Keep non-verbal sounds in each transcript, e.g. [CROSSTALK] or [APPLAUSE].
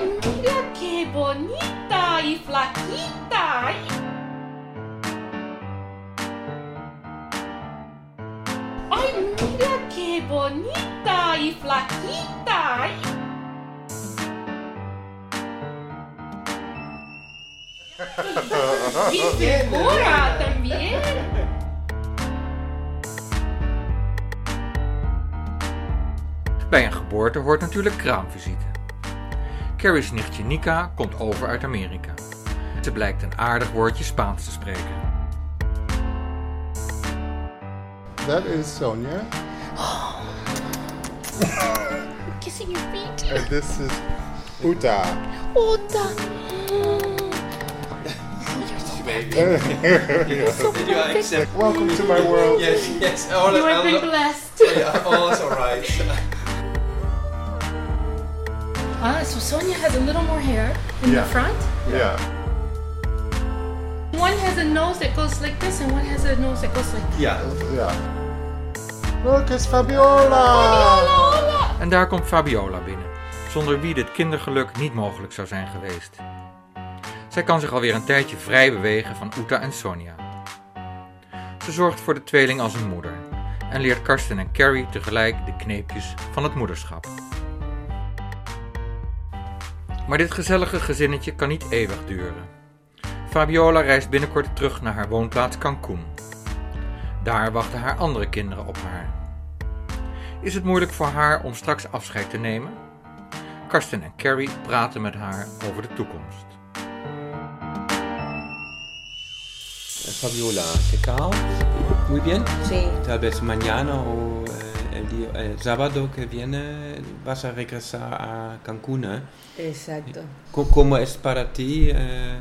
mira qué bonita y flaquita. Ay. Ay, mira qué bonita y flaquita. Ay. [LAUGHS] Y figura también. Bij een geboorte hoort natuurlijk kraamvisite. Carrie's nichtje Nika komt over uit Amerika. Ze blijkt een aardig woordje Spaans te spreken. That is Sonia. [LAUGHS] Kissing your feet. And this is Uta. Did you accept? Welcome to my world. Yes, yes. All, You have all, been blessed. yeah, all is alright. Ah, so Sonia has a little more hair in Yeah. the front. Yeah. One has a nose that goes like this, and one has a nose that goes like that. Yeah. Yeah. Look, it's Fabiola. Hola, En daar komt Fabiola binnen, zonder wie dit kindergeluk niet mogelijk zou zijn geweest. Zij kan zich alweer een tijdje vrij bewegen van Uta en Sonja. Ze zorgt voor de tweeling als een moeder en leert Karsten en Carrie tegelijk de kneepjes van het moederschap. Maar dit gezellige gezinnetje kan niet eeuwig duren. Fabiola reist binnenkort terug naar haar woonplaats Cancun. Daar wachten haar andere kinderen op haar. Is het moeilijk voor haar om straks afscheid te nemen? Karsten en Carrie praten met haar over de toekomst. Fabiola, ¿qué tal? Muy bien. Sí, Tal vez mañana o día, el sábado que viene vas a regresar a Cancún. ¿eh? exacto. ¿Cómo es para ti eh,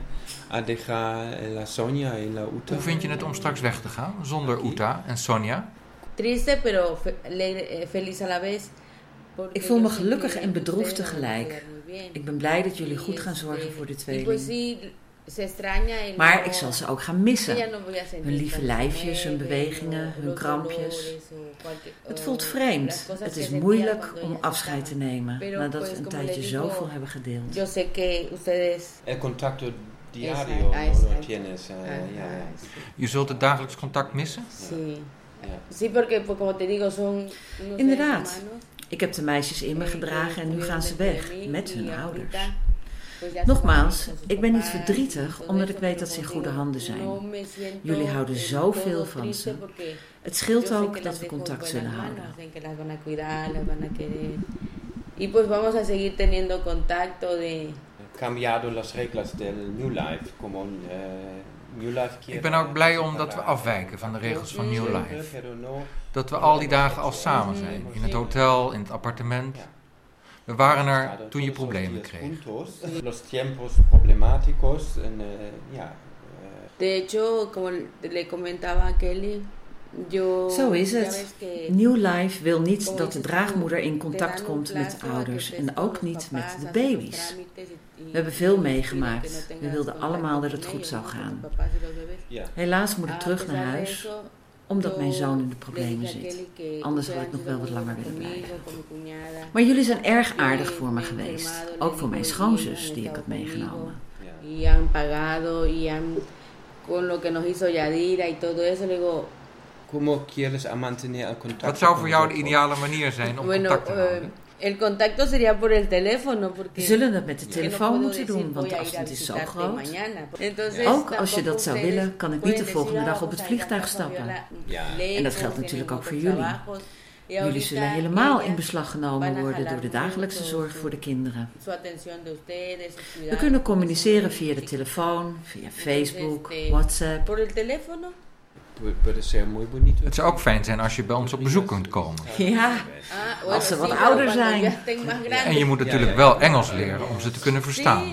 a dejar la Sonia y la Uta? Hoe vind je het om straks weg te gaan zonder Uta en Sonja? Triste, pero fe- eh, feliz a la vez. porque Ik voel me gelukkig en bedroefd tegelijk. Ik ben blij dat jullie goed gaan zorgen voor de tweeling. Maar no- ik zal ze ook gaan missen. Hun lieve lijfjes, hun bewegingen, hun krampjes. dolores, o cualquier- Het o voelt vreemd. Het is moeilijk om afscheid te nemen Pero, nadat pues, we een tijdje zoveel hebben gedeeld. Yo sé que ustedes... El contacto diario no tienes. eh. Je zult het dagelijks contact missen? Sí. Ja. Sí, porque pues, como te digo, son unos seres Inderdaad. Ik heb de meisjes in me gedragen en nu gaan ze weg met hun ouders. Nogmaals, ik ben niet verdrietig omdat ik weet dat ze in goede handen zijn. Jullie houden zoveel van ze. Het scheelt ook dat we contact zullen houden. en que las van a cuidar, las van a querer. Y pues vamos a seguir teniendo contacto de... cambiado las reglas del New Life. Como eh, New Life Ik ben ook blij omdat we afwijken van de regels van New Life. Dat we al die dagen al samen zijn. In het hotel, in het appartement. We waren er toen je problemen kreeg. Los tiempos problemáticos. En, eh, ja, eh, De hecho, como le comentaba a Kelly, yo... Zo is het. New Life wil niet dat de draagmoeder in contact komt met de ouders en ook niet met de baby's. We hebben veel meegemaakt. We wilden allemaal dat het goed zou gaan. ja. Helaas moet ik terug naar huis, omdat mijn zoon in de problemen zit. Anders had ik nog wel wat langer willen blijven. Maar jullie zijn erg aardig voor me geweest. Ook voor mijn schoonzus die ik had meegenomen. Y han pagado y han con lo que nos hizo Yadira y todo eso, le digo, ¿Cómo quieres a mantener el contacto? Wat zou voor jou de ideale manier zijn om contact te eh, houden? El contacto sería por el teléfono, porque We zullen het met de telefoon moeten doen, want de afstand is zo groot. Entonces, Ook als je dat zou willen, kan ik niet de volgende dag op het vliegtuig stappen. Ja. En dat geldt natuurlijk ook voor jullie. Jullie zullen helemaal in beslag genomen worden door de dagelijkse zorg voor de kinderen. su atención de ustedes, su We kunnen communiceren via de telefoon, via Facebook, WhatsApp. Bonito. Het zou ook fijn zijn als je bij ons op bezoek kunt komen. Ja, Ah, Als ze wat ouder zijn. En je moet natuurlijk wel. Engels leren om ze te kunnen verstaan.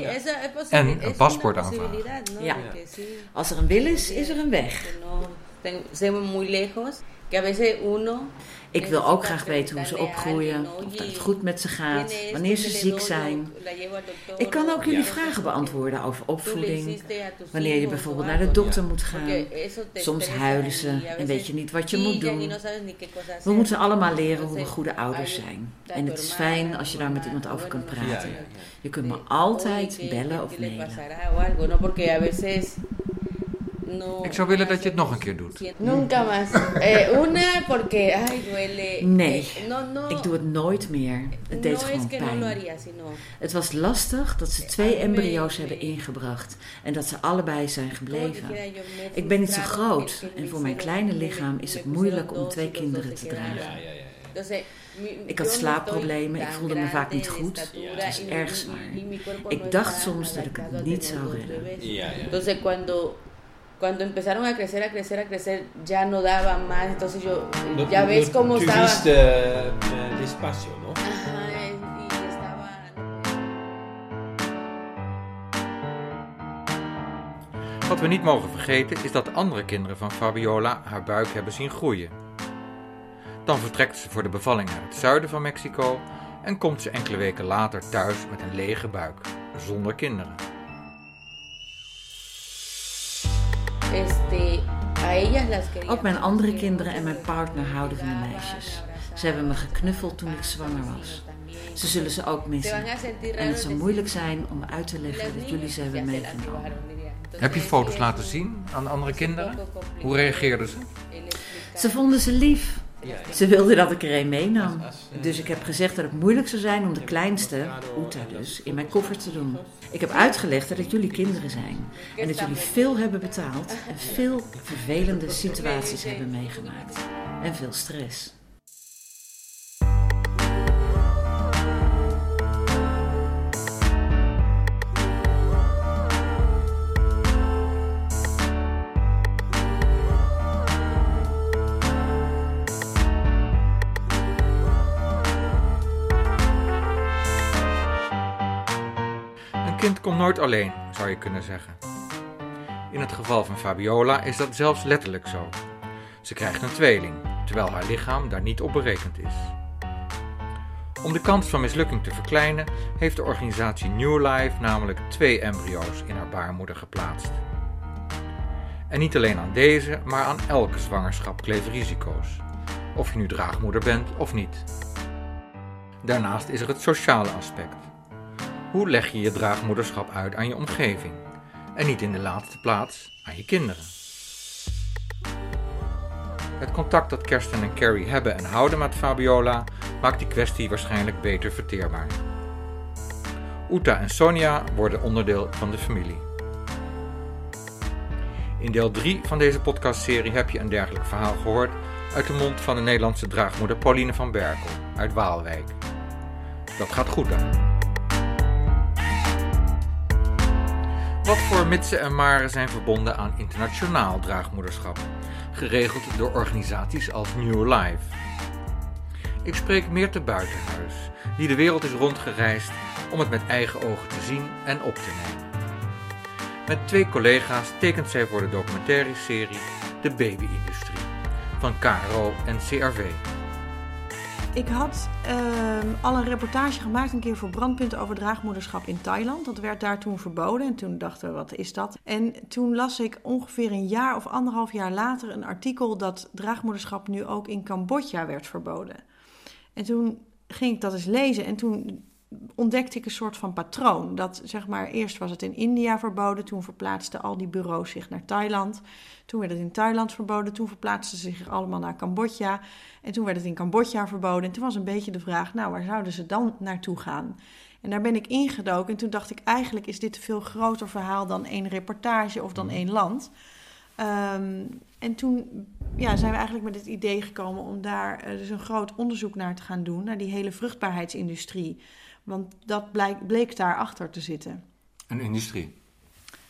En een paspoort aanvragen. Ja. Que als er een wil is, is er een weg. que ten- estemos muy lejos. Ik wil ook graag weten hoe ze opgroeien, of dat het goed met ze gaat, wanneer ze ziek zijn. Ik kan ook jullie vragen beantwoorden over opvoeding, wanneer je bijvoorbeeld naar de dokter moet gaan. Soms huilen ze en weet je niet wat je moet doen. We moeten allemaal leren hoe we goede ouders zijn. En het is fijn als je daar met iemand over kunt praten. Je kunt me altijd bellen of mailen. Ik zou willen dat je het nog een keer doet. Nunca más. Eh, una porque, ay, duele. Nee, eh, ik doe het nooit meer. Het deed gewoon pijn. Het was lastig dat ze twee embryo's hebben ingebracht en dat ze allebei zijn gebleven. Ik ben niet zo groot en voor mijn kleine lichaam is het moeilijk om twee kinderen te dragen. Ik had slaapproblemen, ik voelde me vaak niet goed. Het was erg zwaar. Ik dacht soms dat ik het niet zou redden. Cuando empezaron a crecer, a crecer, a crecer, ya no daba más. Entonces yo, no, ya ves no, cómo estaba. Tuviste uh, despacio, ¿no? Ajá, y estaba. Wat we niet mogen vergeten is dat de andere kinderen van Fabiola haar buik hebben zien groeien. Dan vertrekt ze voor de bevalling naar het zuiden van Mexico en komt ze enkele weken later thuis met een lege buik, zonder kinderen. Ook mijn andere kinderen en mijn partner houden van de meisjes. Ze hebben me geknuffeld toen ik zwanger was. Ze zullen ze ook missen. En het zal moeilijk zijn om uit te leggen dat jullie ze hebben meegenomen. Heb je foto's laten zien aan andere kinderen? Hoe reageerden ze? Ze vonden ze lief. Ze wilde dat ik er een meenam. Dus ik heb gezegd dat het moeilijk zou zijn om de kleinste, Uta dus, in mijn koffer te doen. Ik heb uitgelegd dat het jullie kinderen zijn. En dat jullie veel hebben betaald en veel vervelende situaties hebben meegemaakt. En veel stress. Nooit alleen, zou je kunnen zeggen. In het geval van Fabiola is dat zelfs letterlijk zo. Ze krijgt een tweeling, terwijl haar lichaam daar niet op berekend is. Om de kans van mislukking te verkleinen, heeft de organisatie New Life namelijk twee embryo's in haar baarmoeder geplaatst. En niet alleen aan deze, maar aan elke zwangerschap kleven risico's, of je nu draagmoeder bent of niet. Daarnaast is er het sociale aspect. Hoe leg je je draagmoederschap uit aan je omgeving? En niet in de laatste plaats aan je kinderen. Het contact dat Kersten en Carrie hebben en houden met Fabiola maakt die kwestie waarschijnlijk beter verteerbaar. Uta en Sonja worden onderdeel van de familie. In deel 3 van deze podcastserie heb je een dergelijk verhaal gehoord uit de mond van de Nederlandse draagmoeder Pauline van Berkel uit Waalwijk. Dat gaat goed dan. Wat voor mitsen en maren zijn verbonden aan internationaal draagmoederschap, geregeld door organisaties als New Life. Ik spreek meer te buitenhuis, die de wereld is rondgereisd om het met eigen ogen te zien en op te nemen. Met twee collega's tekent zij voor de documentaire serie De Baby-industrie van KRO en CRV. Ik had ehm, al een reportage gemaakt een keer voor Brandpunt over draagmoederschap in Thailand. Dat werd daar toen verboden en toen dachten we, wat is dat? En toen las ik ongeveer een jaar of anderhalf jaar later een artikel dat draagmoederschap nu ook in Cambodja werd verboden. En toen ging ik dat eens lezen en toen ontdekte ik een soort van patroon. Dat zeg maar, eerst was het in India verboden, toen verplaatsten al die bureaus zich naar Thailand. Toen werd het in Thailand verboden, toen verplaatsten ze zich allemaal naar Cambodja. En toen werd het in Cambodja verboden. En toen was een beetje de vraag, nou, waar zouden ze dan naartoe gaan? En daar ben ik ingedoken en toen dacht ik, eigenlijk is dit een veel groter verhaal dan één reportage of dan mhm. één land. Ehm, en toen ja, zijn we eigenlijk met het idee gekomen om daar uh, dus een groot onderzoek naar te gaan doen, naar die hele vruchtbaarheidsindustrie. Want dat bleek, bleek daar achter te zitten. Een industrie?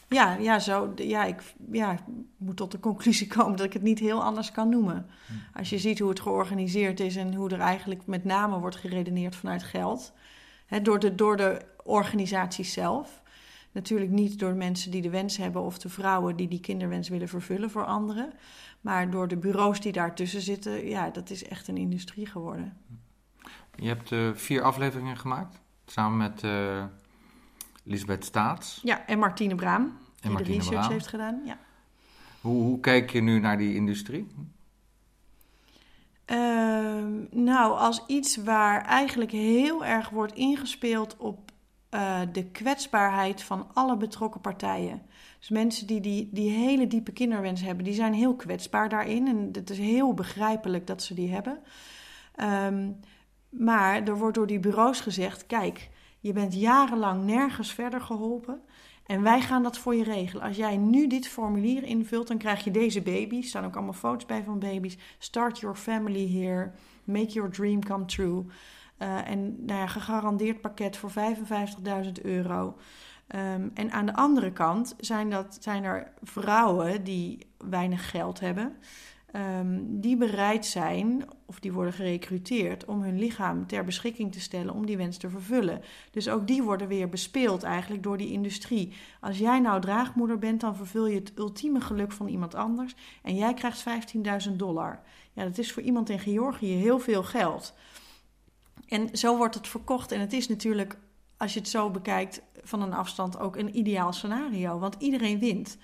Ja, ja, zo, ja, ik ja, moet tot de conclusie [LAUGHS] komen dat ik het niet heel anders kan noemen. Hm. Als je ziet hoe het georganiseerd is en hoe er eigenlijk met name wordt geredeneerd vanuit geld. Hè, door, de, door de organisatie zelf. Natuurlijk niet door mensen die de wens hebben of de vrouwen die die kinderwens willen vervullen voor anderen. Maar door de bureaus die daartussen zitten, ja, dat is echt een industrie geworden. Je hebt uh, vier afleveringen gemaakt, samen met uh, Lisbeth Staats. Ja, en Martine Braam, die Martine de research heeft gedaan. Ja. Hoe, hoe, kijk je nu naar die industrie? Uh, nou, als iets waar eigenlijk heel erg wordt ingespeeld op uh, de kwetsbaarheid van alle betrokken partijen. Dus mensen die, die die hele diepe kinderwens hebben, die zijn heel kwetsbaar daarin. En het is heel begrijpelijk dat ze die hebben. Um, maar er wordt door die bureaus gezegd: kijk, je bent jarenlang nergens verder geholpen. En wij gaan dat voor je regelen. Als jij nu dit formulier invult, dan krijg je deze baby's. Er staan ook allemaal foto's bij van baby's. Start your family here. Make your dream come true. Uh, en nou ja, gegarandeerd pakket voor 55.000 euro. Um, en aan de andere kant zijn, dat, zijn er vrouwen die weinig geld hebben. Um, die bereid zijn, of die worden gerecruiteerd, om hun lichaam ter beschikking te stellen om die wens te vervullen. Dus ook die worden weer bespeeld eigenlijk door die industrie. Als jij nou draagmoeder bent, dan vervul je het ultieme geluk van iemand anders en jij krijgt 15.000 dollar. Ja, dat is voor iemand in Georgië heel veel geld. En zo wordt het verkocht. En het is natuurlijk, als je het zo bekijkt van een afstand, ook een ideaal scenario. Want iedereen wint.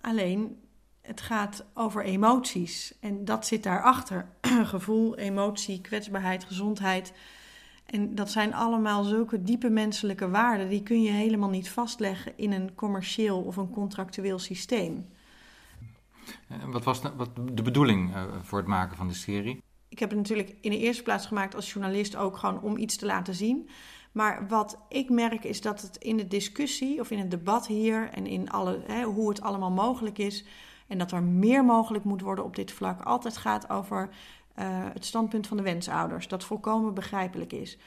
Alleen het gaat over emoties. En dat zit daarachter. [CLEARS THROAT] Gevoel, emotie, kwetsbaarheid, gezondheid. En dat zijn allemaal zulke diepe menselijke waarden. Die kun je helemaal niet vastleggen in een commercieel of een contractueel systeem. Wat was de, wat de bedoeling eh, voor het maken van de serie? Ik heb het natuurlijk in de eerste plaats gemaakt als journalist ook gewoon om iets te laten zien. Maar wat ik merk is dat het in de discussie of in het debat hier en in alle, hè, hoe het allemaal mogelijk is, en dat er meer mogelijk moet worden op dit vlak, altijd gaat over uh, het standpunt van de wensouders. Dat volkomen begrijpelijk is.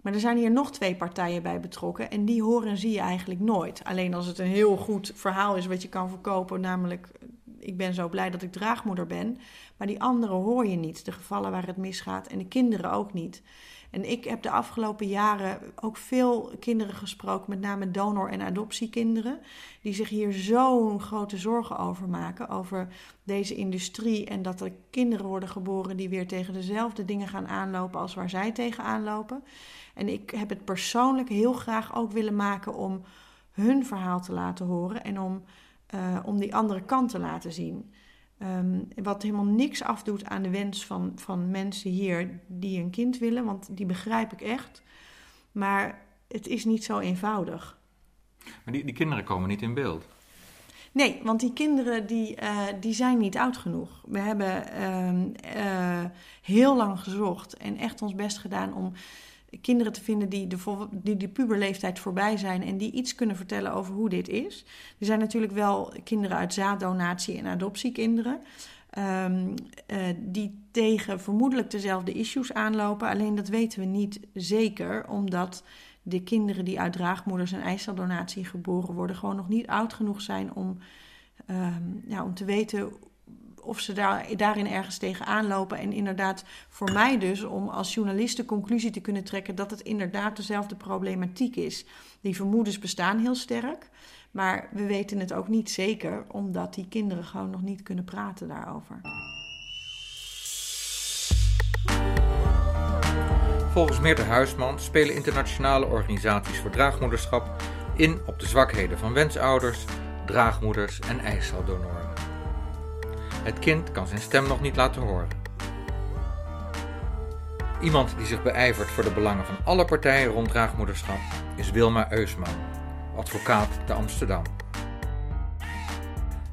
Maar er zijn hier nog twee partijen bij betrokken en die horen en zie je eigenlijk nooit. Alleen als het een heel goed verhaal is wat je kan verkopen, namelijk ik ben zo blij dat ik draagmoeder ben. Maar die anderen hoor je niet, de gevallen waar het misgaat en de kinderen ook niet. En ik heb de afgelopen jaren ook veel kinderen gesproken, met name donor- en adoptiekinderen, die zich hier zo'n grote zorgen over maken, over deze industrie en dat er kinderen worden geboren die weer tegen dezelfde dingen gaan aanlopen als waar zij tegen aanlopen. En ik heb het persoonlijk heel graag ook willen maken om hun verhaal te laten horen en om, uh, om die andere kant te laten zien. Um, wat helemaal niks afdoet aan de wens van, van mensen hier die een kind willen, want die begrijp ik echt. Maar het is niet zo eenvoudig. Maar die, die kinderen komen niet in beeld. Nee, want die kinderen die, uh, die zijn niet oud genoeg. We hebben uh, heel lang gezocht en echt ons best gedaan om kinderen te vinden die de, die de puberleeftijd voorbij zijn en die iets kunnen vertellen over hoe dit is. Er zijn natuurlijk wel kinderen uit zaaddonatie en adoptiekinderen. Um, uh, die tegen vermoedelijk dezelfde issues aanlopen. Alleen dat weten we niet zeker, omdat de kinderen die uit draagmoeders en eiceldonatie geboren worden, gewoon nog niet oud genoeg zijn om, um, ja, om te weten of ze daar, daarin ergens tegenaan lopen. En inderdaad, voor mij dus, om als journalist de conclusie te kunnen trekken dat het inderdaad dezelfde problematiek is. Die vermoedens bestaan heel sterk, maar we weten het ook niet zeker, omdat die kinderen gewoon nog niet kunnen praten daarover. Volgens Meerte Huisman spelen internationale organisaties voor draagmoederschap in op de zwakheden van wensouders, draagmoeders en eiceldonoren. Het kind kan zijn stem nog niet laten horen. Iemand die zich beijvert voor de belangen van alle partijen rond draagmoederschap is Wilma Eusman, advocaat te Amsterdam.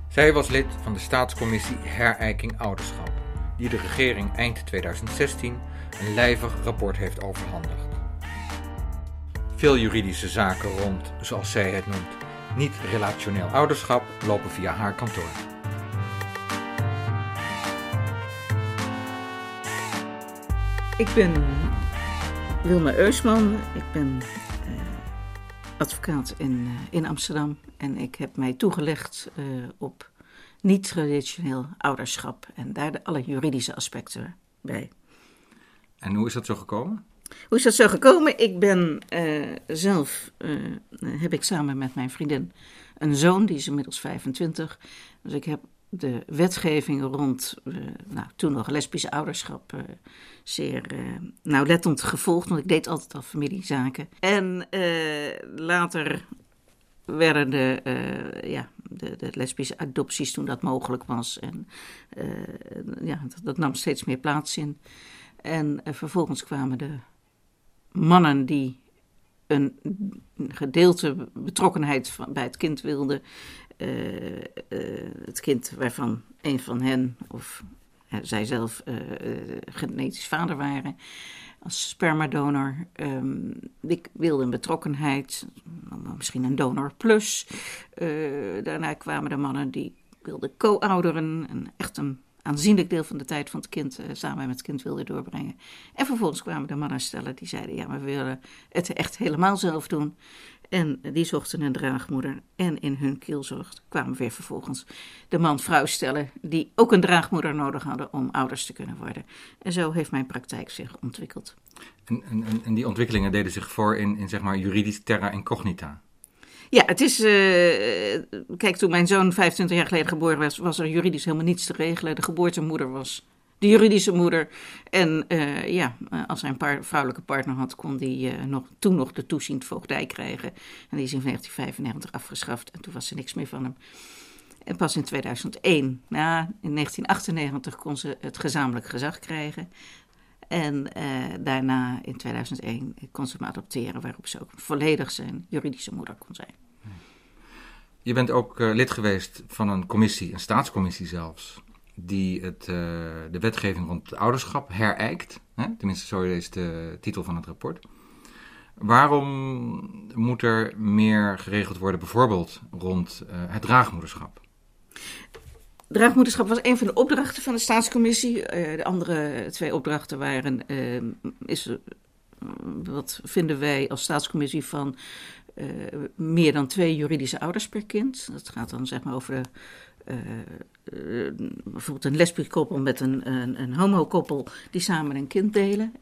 Zij was lid van de staatscommissie Herijking Ouderschap, die de regering eind 2016 een lijvig rapport heeft overhandigd. Veel juridische zaken rond, zoals zij het noemt, niet-relationeel ouderschap lopen via haar kantoor. Ik ben Wilma Eusman. Ik ben uh, advocaat in, uh, in Amsterdam. En ik heb mij toegelegd uh, op niet-traditioneel ouderschap. En daar de, alle juridische aspecten bij. En hoe is dat zo gekomen? Hoe is dat zo gekomen? Ik ben zelf, heb ik samen met mijn vriendin een zoon, die is inmiddels 25. Dus ik heb de wetgeving rond, nou, toen nog lesbische ouderschap, zeer uh, nauwlettend gevolgd. Want ik deed altijd al familiezaken. En later werden de, ja, de, de, lesbische adopties toen dat mogelijk was. En ja, dat, dat, nam steeds meer plaats in. En vervolgens kwamen de mannen die een gedeelte betrokkenheid bij het kind wilden. Het kind waarvan een van hen of zij zelf genetisch vader waren als spermadonor. Um, ik wilde een betrokkenheid, misschien een donor plus. daarna kwamen de mannen die wilden co-ouderen, en echt een aanzienlijk deel van de tijd van het kind uh, samen met het kind wilde doorbrengen. En vervolgens kwamen de mannen stellen die zeiden: Ja, we willen het echt helemaal zelf doen. En die zochten een draagmoeder. En in hun kielzocht kwamen weer vervolgens de man-vrouw stellen die ook een draagmoeder nodig hadden om ouders te kunnen worden. En zo heeft mijn praktijk zich ontwikkeld. En, en, en die ontwikkelingen deden zich voor in, in zeg maar juridisch terra incognita. Ja, het is. Uh, kijk, toen mijn zoon 25 jaar geleden geboren was, was er juridisch helemaal niets te regelen. De geboortemoeder was de juridische moeder. En uh, ja, als hij een paar vrouwelijke partner had, kon hij uh, nog, toen nog de toeziend voogdij krijgen. En die is in 1995 afgeschaft en toen was er niks meer van hem. En pas in 2001, nou, in 1998, kon ze het gezamenlijk gezag krijgen. En daarna in 2001 kon ze hem adopteren, waarop ze ook volledig zijn juridische moeder kon zijn. Je bent ook lid geweest van een commissie, een staatscommissie zelfs, die het, uh, de wetgeving rond het ouderschap herijkt. Hè? Tenminste, zo is de titel van het rapport. Waarom moet er meer geregeld worden, bijvoorbeeld rond het draagmoederschap? Draagmoederschap was een van de opdrachten van de staatscommissie. Uh, de andere twee opdrachten waren: is, wat vinden wij als staatscommissie van meer dan twee juridische ouders per kind? Dat gaat dan zeg maar over bijvoorbeeld een lesbisch koppel met een, een, een die samen een kind delen.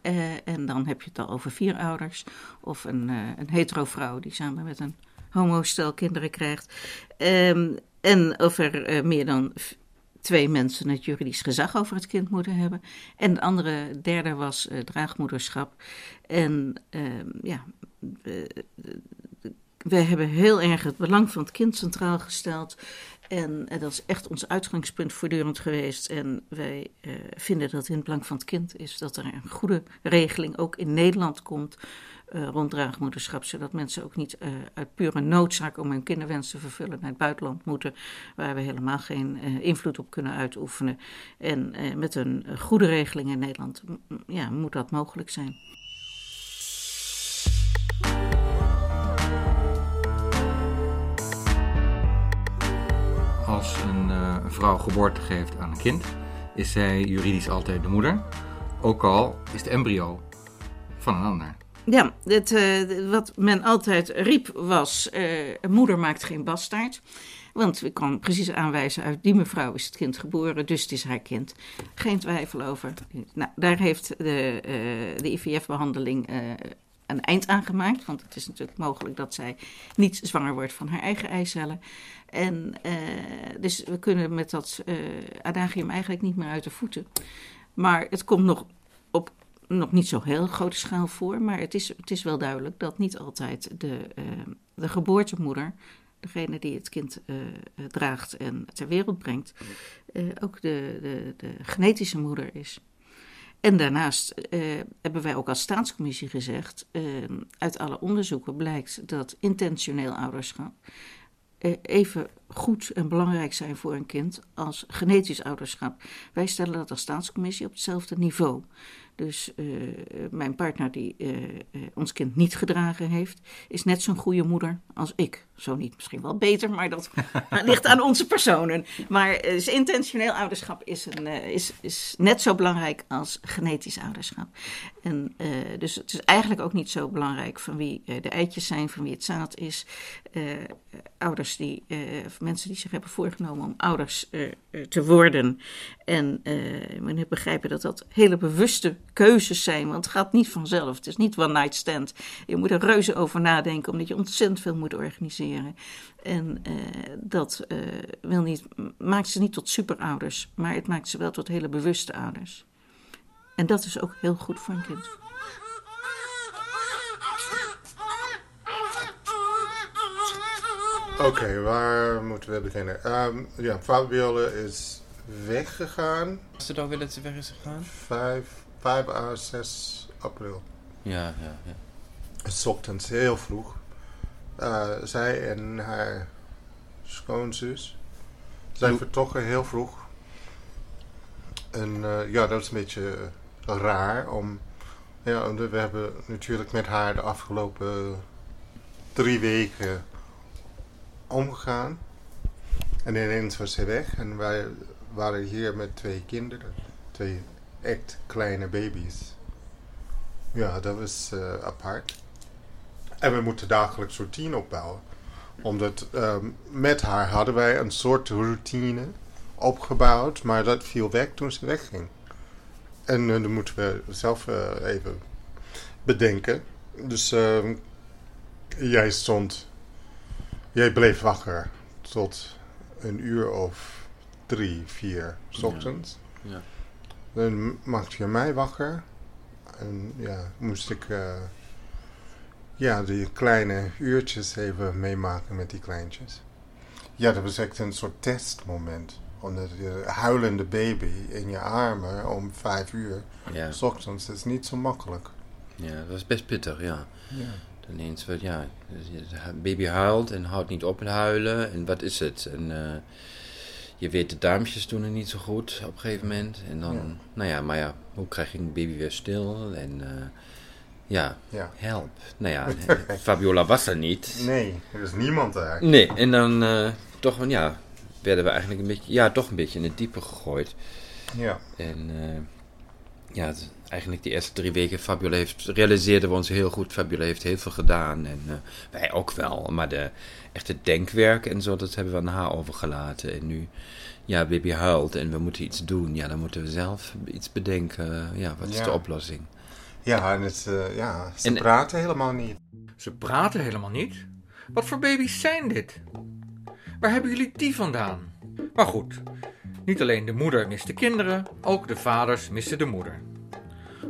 en dan heb je het al over vier ouders. Of een, een hetero vrouw die samen met een homostel kinderen krijgt. Um, en of er meer dan twee mensen het juridisch gezag over het kind moeten hebben. En de andere, derde was uh, draagmoederschap. En uh, ja, we hebben heel erg het belang van het kind centraal gesteld. En, en dat is echt ons uitgangspunt voortdurend geweest. En wij uh, vinden dat in het belang van het kind is dat er een goede regeling ook in Nederland komt uh, rond draagmoederschap, zodat mensen ook niet uh, uit pure noodzaak om hun kinderwens te vervullen naar het buitenland moeten, waar we helemaal geen invloed op kunnen uitoefenen. En met een goede regeling in Nederland ja, moet dat mogelijk zijn. Als een, een vrouw geboorte geeft aan een kind, is zij juridisch altijd de moeder, ook al is de embryo van een ander. Ja, uh, wat men altijd riep was: uh, moeder maakt geen bastaard. Want ik kan precies aanwijzen, uit die mevrouw is het kind geboren, dus het is haar kind. Geen twijfel over. Nou, daar heeft de, de IVF-behandeling een eind aan gemaakt. Want het is natuurlijk mogelijk dat zij niet zwanger wordt van haar eigen eicellen. En dus we kunnen met dat adagium eigenlijk niet meer uit de voeten. Maar het komt nog op nog niet zo heel grote schaal voor, maar het is, het is wel duidelijk dat niet altijd de, uh, de geboortemoeder, degene die het kind draagt en ter wereld brengt, ook de, de, de genetische moeder is. En daarnaast hebben wij ook als staatscommissie gezegd, uit alle onderzoeken blijkt dat intentioneel ouderschap even goed en belangrijk zijn voor een kind als genetisch ouderschap. Wij stellen dat als staatscommissie op hetzelfde niveau. Dus uh, mijn partner die uh, ons kind niet gedragen heeft, is net zo'n goede moeder als ik. Zo niet, misschien wel beter, maar dat [LAUGHS] [LAUGHS] ligt aan onze personen. Maar dus intentioneel ouderschap is, een, is, is net zo belangrijk als genetisch ouderschap. En, dus het is eigenlijk ook niet zo belangrijk van wie de eitjes zijn, van wie het zaad is. ouders die, mensen die zich hebben voorgenomen om ouders te worden En uh, men moet begrijpen dat dat hele bewuste keuzes zijn. Want het gaat niet vanzelf. Het is niet one night stand. Je moet er reuze over nadenken, omdat je ontzettend veel moet organiseren. En uh, dat uh, wil niet, maakt ze niet tot superouders, maar het maakt ze wel tot hele bewuste ouders. En dat is ook heel goed voor een kind. Oké, waar moeten we beginnen? Um, ja, Fabiola is weggegaan. Was het al willen dat ze weg is gegaan? 5, 5 à 6 april. Ja, ja, ja. Het ochtends heel vroeg. Uh, zij en haar schoonzus zijn vertrokken heel vroeg. En uh, ja, dat is een beetje raar om. Ja, we hebben natuurlijk met haar de afgelopen drie weken omgegaan. En ineens was ze weg en wij waren hier met twee kinderen. Twee echt kleine baby's. Ja, dat was uh, apart. En we moeten dagelijks routine opbouwen. Omdat um, met haar hadden wij een soort routine opgebouwd, maar dat viel weg toen ze wegging. En uh, dan moeten we zelf uh, even bedenken. Dus uh, jij stond, jij bleef wakker tot een uur of drie, vier s ochtends. Ja. ja. Dan maakte je mij wakker. En ja, moest ik uh, ja, die kleine uurtjes even meemaken met die kleintjes. Ja, dat was echt een soort testmoment omdat je huilende baby in je armen om vijf uur ja. s ochtends, dat is niet zo makkelijk. Ja, dat is best pittig, ja. ja. Dan eens wat, ja, baby huilt en houdt niet op met huilen en wat is het? En uh, je weet, de duimpjes doen het niet zo goed op een gegeven moment. En dan, ja. nou ja, maar ja, hoe krijg je een baby weer stil? En uh, ja, ja, help. Nou ja, [LAUGHS] Fabiola was er niet. Nee, er is niemand daar. Nee, en dan uh, toch, ja, werden we eigenlijk een beetje, ja, toch een beetje in het diepe gegooid. Ja. En uh, ja, eigenlijk die eerste drie weken, Fabiola heeft, realiseerden we ons heel goed. Fabiola heeft heel veel gedaan en uh, wij ook wel. Maar de echte denkwerk en zo, dat hebben we aan haar overgelaten. En nu, ja, baby huilt en we moeten iets doen. Ja, dan moeten we zelf iets bedenken. Ja, wat is ja. de oplossing? Ja, en het, uh, ja ze en, praten helemaal niet. Ze praten helemaal niet? Wat voor baby's zijn dit? Waar hebben jullie die vandaan? Maar goed, niet alleen de moeder mist de kinderen, ook de vaders missen de moeder.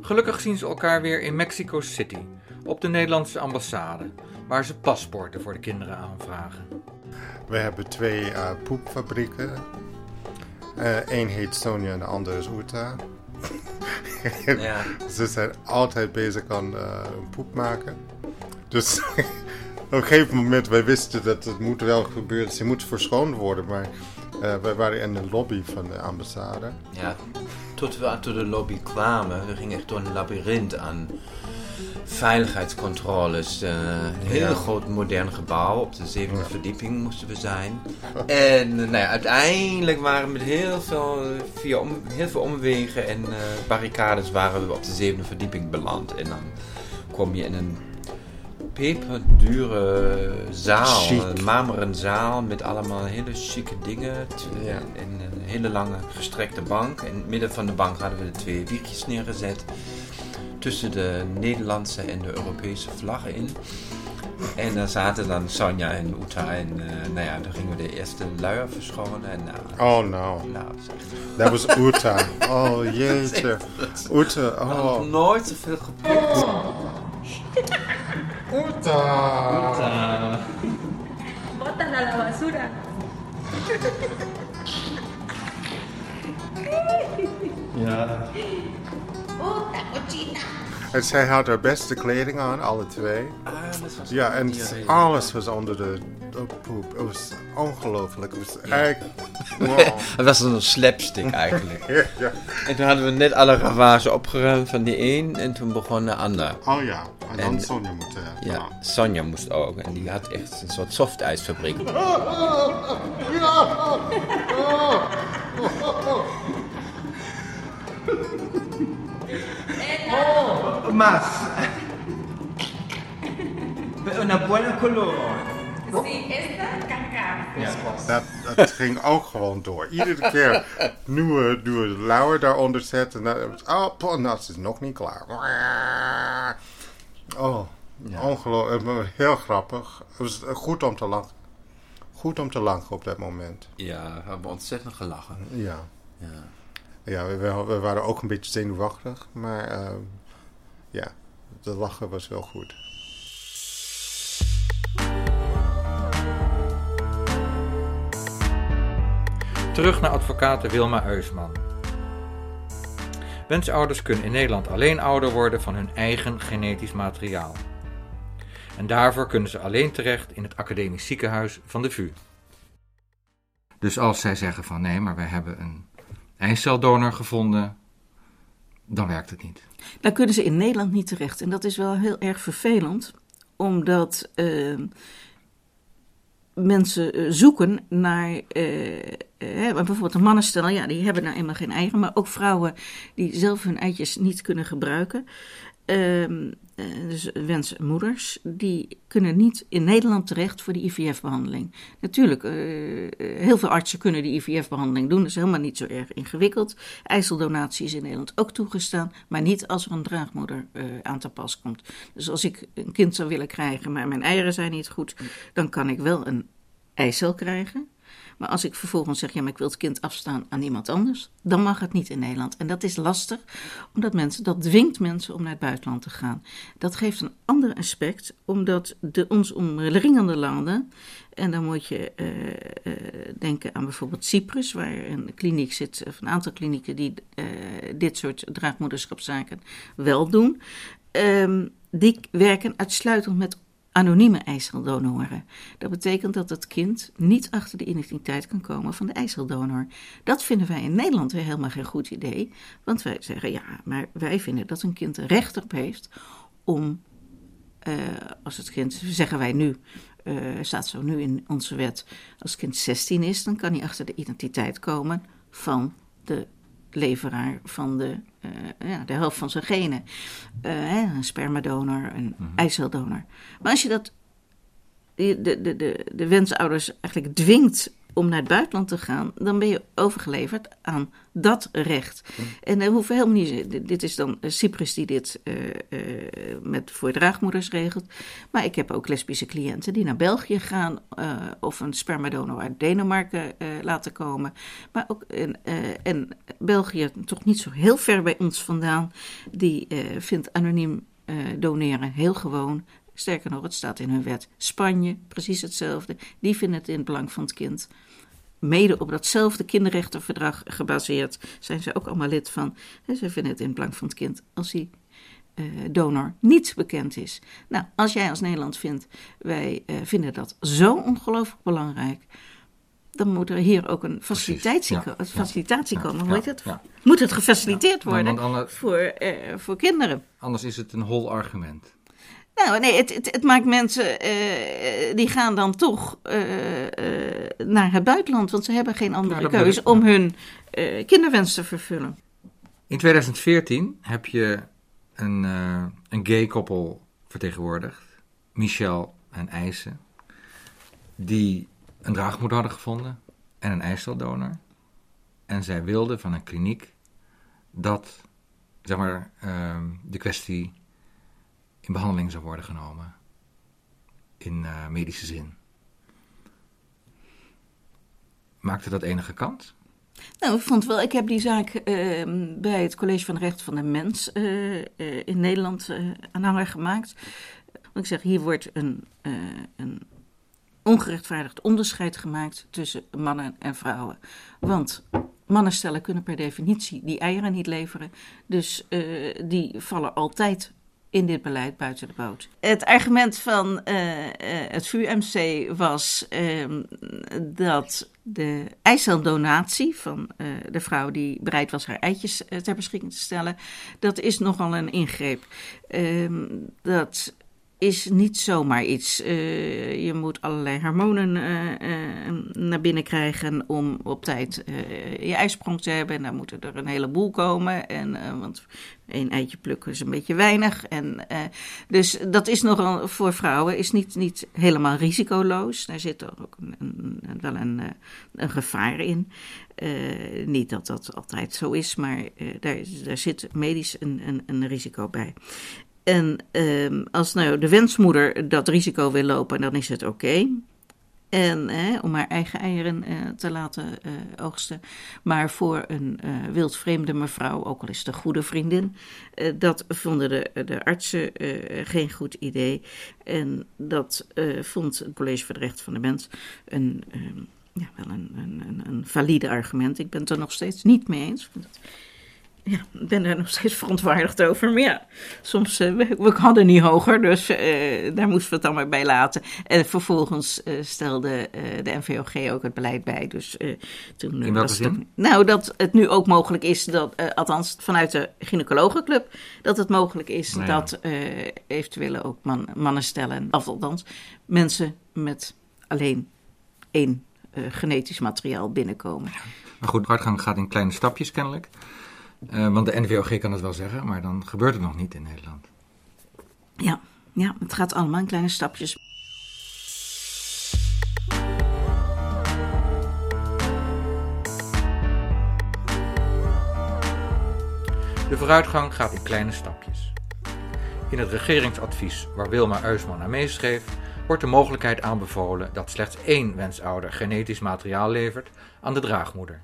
Gelukkig zien ze elkaar weer in Mexico City, op de Nederlandse ambassade, waar ze paspoorten voor de kinderen aanvragen. We hebben twee uh, poepfabrieken. Eén uh, heet Sonja en de andere is Uta. [LAUGHS] ja. Ze zijn altijd bezig aan uh, poep maken. Dus [LAUGHS] op een gegeven moment, wij wisten dat het moet wel gebeuren. Ze moet verschoond worden, maar uh, wij waren in de lobby van de ambassade. Ja, tot we uit de lobby kwamen, we gingen echt door een labyrint aan veiligheidscontroles. Uh, een heel ja. groot modern gebouw. Op de zevende verdieping moesten we zijn. [LAUGHS] En nou ja, uiteindelijk waren we met heel veel, via om, heel veel omwegen en uh, barricades waren we op de zevende verdieping beland. En dan kom je in een peperdure zaal. Een marmeren zaal met allemaal hele chique dingen. Ja. En een hele lange gestrekte bank. In het midden van de bank hadden we de twee wiegjes neergezet. Tussen de Nederlandse en de Europese vlaggen in. En daar zaten dan Sonja en Uta en uh, nou ja, dan gingen we de eerste luier verschonen. En, nou, oh no. Nou, dat was Uta. [LAUGHS] Oh jeetje. Uta, oh. Ik heb nooit zoveel gepoept. [LAUGHS] Uta. Uta. Botas a la basura. ja. Uta, cochina. En zij had haar beste kleding aan, alle twee. Ah, dat was ja, en alles was onder de, de poep. Het was ongelooflijk. Het was eigenlijk... [LAUGHS] Wow. het was een slapstick eigenlijk. [LAUGHS] ja. En toen hadden we net alle ravage opgeruimd van die een en toen begon de ander. Oh ja, en dan en, Sonja moest Ja, ja, Sonja moest ook. En die had echt een soort softijsfabriek. [LAUGHS] Oh, más. Una buena color. Esta caca. Yeah. Dat, dat ging ook gewoon door. Iedere keer nieuwe, nieuwe lauwer daaronder zetten. oh, dat is nog niet klaar. Oh, ja. ongelooflijk. Heel grappig. Het was goed om te lachen. Goed om te lachen op dat moment. Ja, we hebben ontzettend gelachen. Ja. Ja, ja we, we waren ook een beetje zenuwachtig. Maar uh, ja, de lachen was wel goed. Terug naar advocaat Wilma Eusman. Wensouders kunnen in Nederland alleen ouder worden van hun eigen genetisch materiaal. En daarvoor kunnen ze alleen terecht in het academisch ziekenhuis van de VU. Dus als zij zeggen van nee, maar we hebben een eiceldonor gevonden, dan werkt het niet. Dan kunnen ze in Nederland niet terecht. En dat is wel heel erg vervelend, omdat uh, mensen eh, zoeken naar. Uh, bijvoorbeeld de mannen stellen, ja, die hebben nou eenmaal geen eigen, maar ook vrouwen die zelf hun eitjes niet kunnen gebruiken. Ehm, uh, dus wensmoeders, die kunnen niet in Nederland terecht voor de IVF-behandeling. Natuurlijk, heel veel artsen kunnen de IVF-behandeling doen, dat is helemaal niet zo erg ingewikkeld. IJsseldonatie is in Nederland ook toegestaan, maar niet als er een draagmoeder aan te pas komt. Dus als ik een kind zou willen krijgen, maar mijn eieren zijn niet goed, dan kan ik wel een eicel krijgen. Maar als ik vervolgens zeg, ja, maar ik wil het kind afstaan aan iemand anders, dan mag het niet in Nederland. En dat is lastig, omdat mensen, dat dwingt mensen om naar het buitenland te gaan. Dat geeft een ander aspect, omdat de ons omringende landen, en dan moet je uh, uh, denken aan bijvoorbeeld Cyprus, waar een kliniek zit, of een aantal klinieken die uh, dit soort draagmoederschapszaken wel doen. Um, die werken uitsluitend met anonieme eiceldonoren. Dat betekent dat het kind niet achter de identiteit kan komen van de eiceldonor. Dat vinden wij in Nederland weer helemaal geen goed idee, want wij zeggen ja, maar wij vinden dat een kind recht op heeft om, uh, als het kind, zeggen wij nu, uh, staat zo nu in onze wet, als het kind 16 is, dan kan hij achter de identiteit komen van de leveraar van de, uh, ja, de helft van zijn genen. Uh, een spermadonor, een mm eiceldonor. Maar als je dat, de, de, de, de wensouders eigenlijk dwingt om naar het buitenland te gaan, dan ben je overgeleverd aan dat recht. En dan hoeven helemaal niet. Dit is dan Cyprus die dit uh, uh, met voor draagmoeders regelt. Maar ik heb ook lesbische cliënten die naar België gaan uh, of een spermadonor uit Denemarken laten komen. Maar ook in, en België, toch niet zo heel ver bij ons vandaan, die vindt anoniem doneren heel gewoon. Sterker nog, het staat in hun wet. Spanje, precies hetzelfde. Die vinden het in het belang van het kind. Mede op datzelfde kinderrechtenverdrag gebaseerd zijn ze ook allemaal lid van. Ze vinden het in het belang van het kind als die uh, donor niet bekend is. Nou, als jij als Nederland vindt, wij uh, vinden dat zo ongelooflijk belangrijk dan moet er hier ook een facilitatie, ja, facilitatie ja, komen. Hoe heet het? Moet het gefaciliteerd worden voor, uh, voor kinderen? Anders is het een hol argument. Nou, nee, het, het, het maakt mensen, uh, die gaan dan toch uh, naar het buitenland, want ze hebben geen andere keuze om hun kinderwens te vervullen. In 2014 heb je een, een gay koppel vertegenwoordigd, Michel en IJse, die een draagmoeder hadden gevonden en een eiceldonor. En zij wilden van een kliniek dat, zeg maar, ehm, de kwestie in behandeling zou worden genomen. In uh, medische zin. Maakte dat enige kans? Nou, ik vond wel, ik heb die zaak uh, bij het College van Recht van de Mens uh, in Nederland aanhanger gemaakt. Want ik zeg, hier wordt een, een ongerechtvaardigd onderscheid gemaakt tussen mannen en vrouwen. Want mannen stellen kunnen per definitie die eieren niet leveren. Dus die vallen altijd in dit beleid buiten de boot. Het argument van uh, het VUMC was uh, dat de eiceldonatie van uh, de vrouw die bereid was haar eitjes ter beschikking te stellen, dat is nogal een ingreep. Ehm, dat is niet zomaar iets. Uh, je moet allerlei hormonen uh, naar binnen krijgen om op tijd je ijsprong te hebben. En dan moeten er een heleboel komen. En, want één eitje plukken is een beetje weinig. En, dus dat is nogal voor vrouwen is niet, niet helemaal risicoloos. Daar zit ook een, wel een, een gevaar in. niet dat dat altijd zo is, maar daar, daar zit medisch een, een, een risico bij. En uh, als nou de wensmoeder dat risico wil lopen, dan is het oké. En om haar eigen eieren uh, te laten uh, oogsten. Maar voor een uh, wildvreemde mevrouw, ook al is het een goede vriendin, dat vonden de, de artsen geen goed idee. En dat vond het College voor de Rechten van de Mens een, ehm, ja, wel een, een, een, valide argument. Ik ben het er nog steeds niet mee eens ja, ik ben er nog steeds verontwaardigd over. Maar ja, soms, uh, we, we, hadden niet hoger, dus uh, daar moesten we het dan maar bij laten. En vervolgens uh, stelde de NVOG ook het beleid bij. Dus, toen, In welke zin? nou, dat het nu ook mogelijk is, dat, althans vanuit de gynaecologenclub, dat het mogelijk is nou ja. dat eventuele ook man, mannen stellen, of althans mensen met alleen één genetisch materiaal binnenkomen. Maar goed, hartgang gaat in kleine stapjes kennelijk. Uh, want de NVOG kan het wel zeggen, maar dan gebeurt het nog niet in Nederland. Ja, ja het gaat allemaal in kleine stapjes. De vooruitgang gaat in kleine stapjes. In het regeringsadvies waar Wilma Uisman aan meeschreef, wordt de mogelijkheid aanbevolen dat slechts één wensouder genetisch materiaal levert aan de draagmoeder.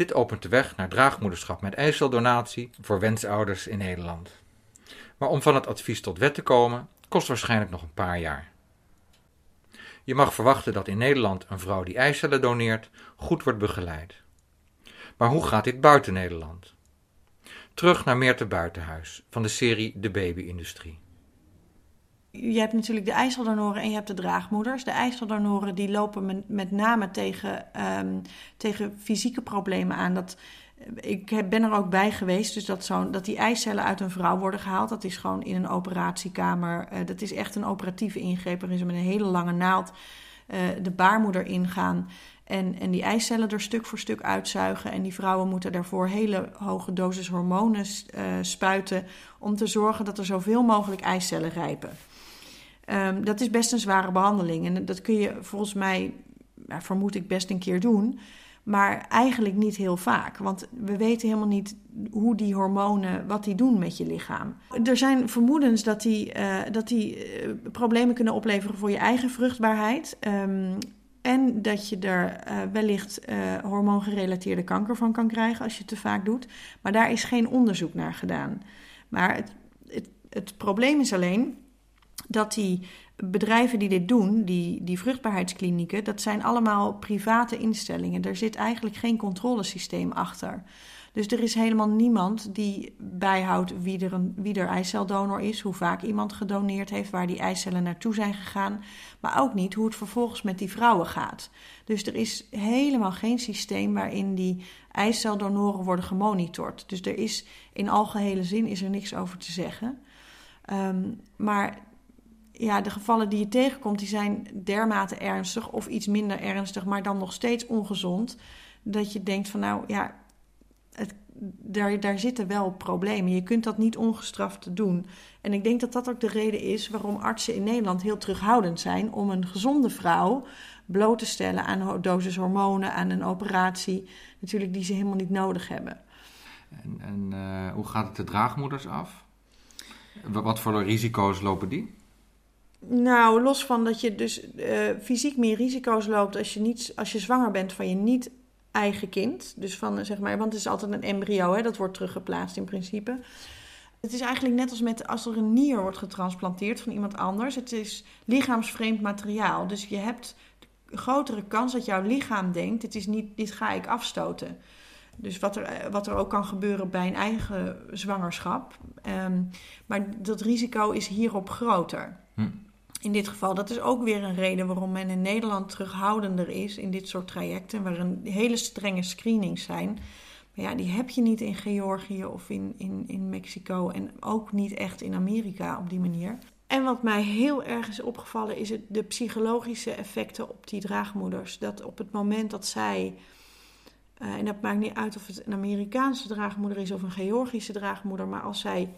Dit opent de weg naar draagmoederschap met eiceldonatie voor wensouders in Nederland. Maar om van het advies tot wet te komen, kost waarschijnlijk nog een paar jaar. Je mag verwachten dat in Nederland een vrouw die eicellen doneert goed wordt begeleid. Maar hoe gaat dit buiten Nederland? Terug naar Meerte Buitenhuis van de serie De Baby-industrie je hebt natuurlijk de ijseldonoren en je hebt de draagmoeders. De ijseldonoren die lopen met name tegen, um, tegen fysieke problemen aan. Dat, ik ben er ook bij geweest, dus dat, zo, dat die eicellen uit een vrouw worden gehaald. Dat is gewoon in een operatiekamer. Uh, dat is echt een operatieve ingreep waarin ze met een hele lange naald uh, de baarmoeder ingaan. En, en die eicellen er stuk voor stuk uitzuigen. En die vrouwen moeten daarvoor hele hoge dosis hormonen spuiten. Om te zorgen dat er zoveel mogelijk eicellen rijpen. Um, dat is best een zware behandeling. En dat kun je volgens mij, vermoed ik, best een keer doen. Maar eigenlijk niet heel vaak. Want we weten helemaal niet hoe die hormonen, wat die doen met je lichaam. Er zijn vermoedens dat die, uh, dat die uh, problemen kunnen opleveren voor je eigen vruchtbaarheid. Um, en dat je er uh, wellicht hormoongerelateerde kanker van kan krijgen als je het te vaak doet. Maar daar is geen onderzoek naar gedaan. Maar het, het, het probleem is alleen dat die bedrijven die dit doen, die, die vruchtbaarheidsklinieken, dat zijn allemaal private instellingen. Er zit eigenlijk geen controlesysteem achter. Dus er is helemaal niemand die bijhoudt wie er, een, wie er eiceldonor is, hoe vaak iemand gedoneerd heeft, waar die eicellen naartoe zijn gegaan, maar ook niet hoe het vervolgens met die vrouwen gaat. Dus er is helemaal geen systeem waarin die eiceldonoren worden gemonitord. Dus er is in algehele zin is er niks over te zeggen. Um, maar ja, de gevallen die je tegenkomt, die zijn dermate ernstig of iets minder ernstig, maar dan nog steeds ongezond. Dat je denkt van nou ja, het, daar, daar zitten wel problemen. Je kunt dat niet ongestraft doen. En ik denk dat dat ook de reden is waarom artsen in Nederland heel terughoudend zijn om een gezonde vrouw bloot te stellen aan dosis hormonen, aan een operatie, natuurlijk die ze helemaal niet nodig hebben. En, en uh, hoe gaat het de draagmoeders af? Wat voor risico's lopen die? Nou, los van dat je dus uh, fysiek meer risico's loopt als je, niet, als je zwanger bent van je niet eigen kind. Dus van, zeg maar, want het is altijd een embryo, hè, dat wordt teruggeplaatst in principe. Het is eigenlijk net als met als er een nier wordt getransplanteerd van iemand anders. Het is lichaamsvreemd materiaal. Dus je hebt een grotere kans dat jouw lichaam denkt: dit, is niet, dit ga ik afstoten. Dus wat er, wat er ook kan gebeuren bij een eigen zwangerschap. Um, maar dat risico is hierop groter. Hm in dit geval, dat is ook weer een reden waarom men in Nederland terughoudender is in dit soort trajecten, waar een hele strenge screenings zijn. Maar ja, die heb je niet in Georgië of in, in, in Mexico en ook niet echt in Amerika op die manier. En wat mij heel erg is opgevallen is het, de psychologische effecten op die draagmoeders. Dat op het moment dat zij, uh, en dat maakt niet uit of het een Amerikaanse draagmoeder is of een Georgische draagmoeder, maar als zij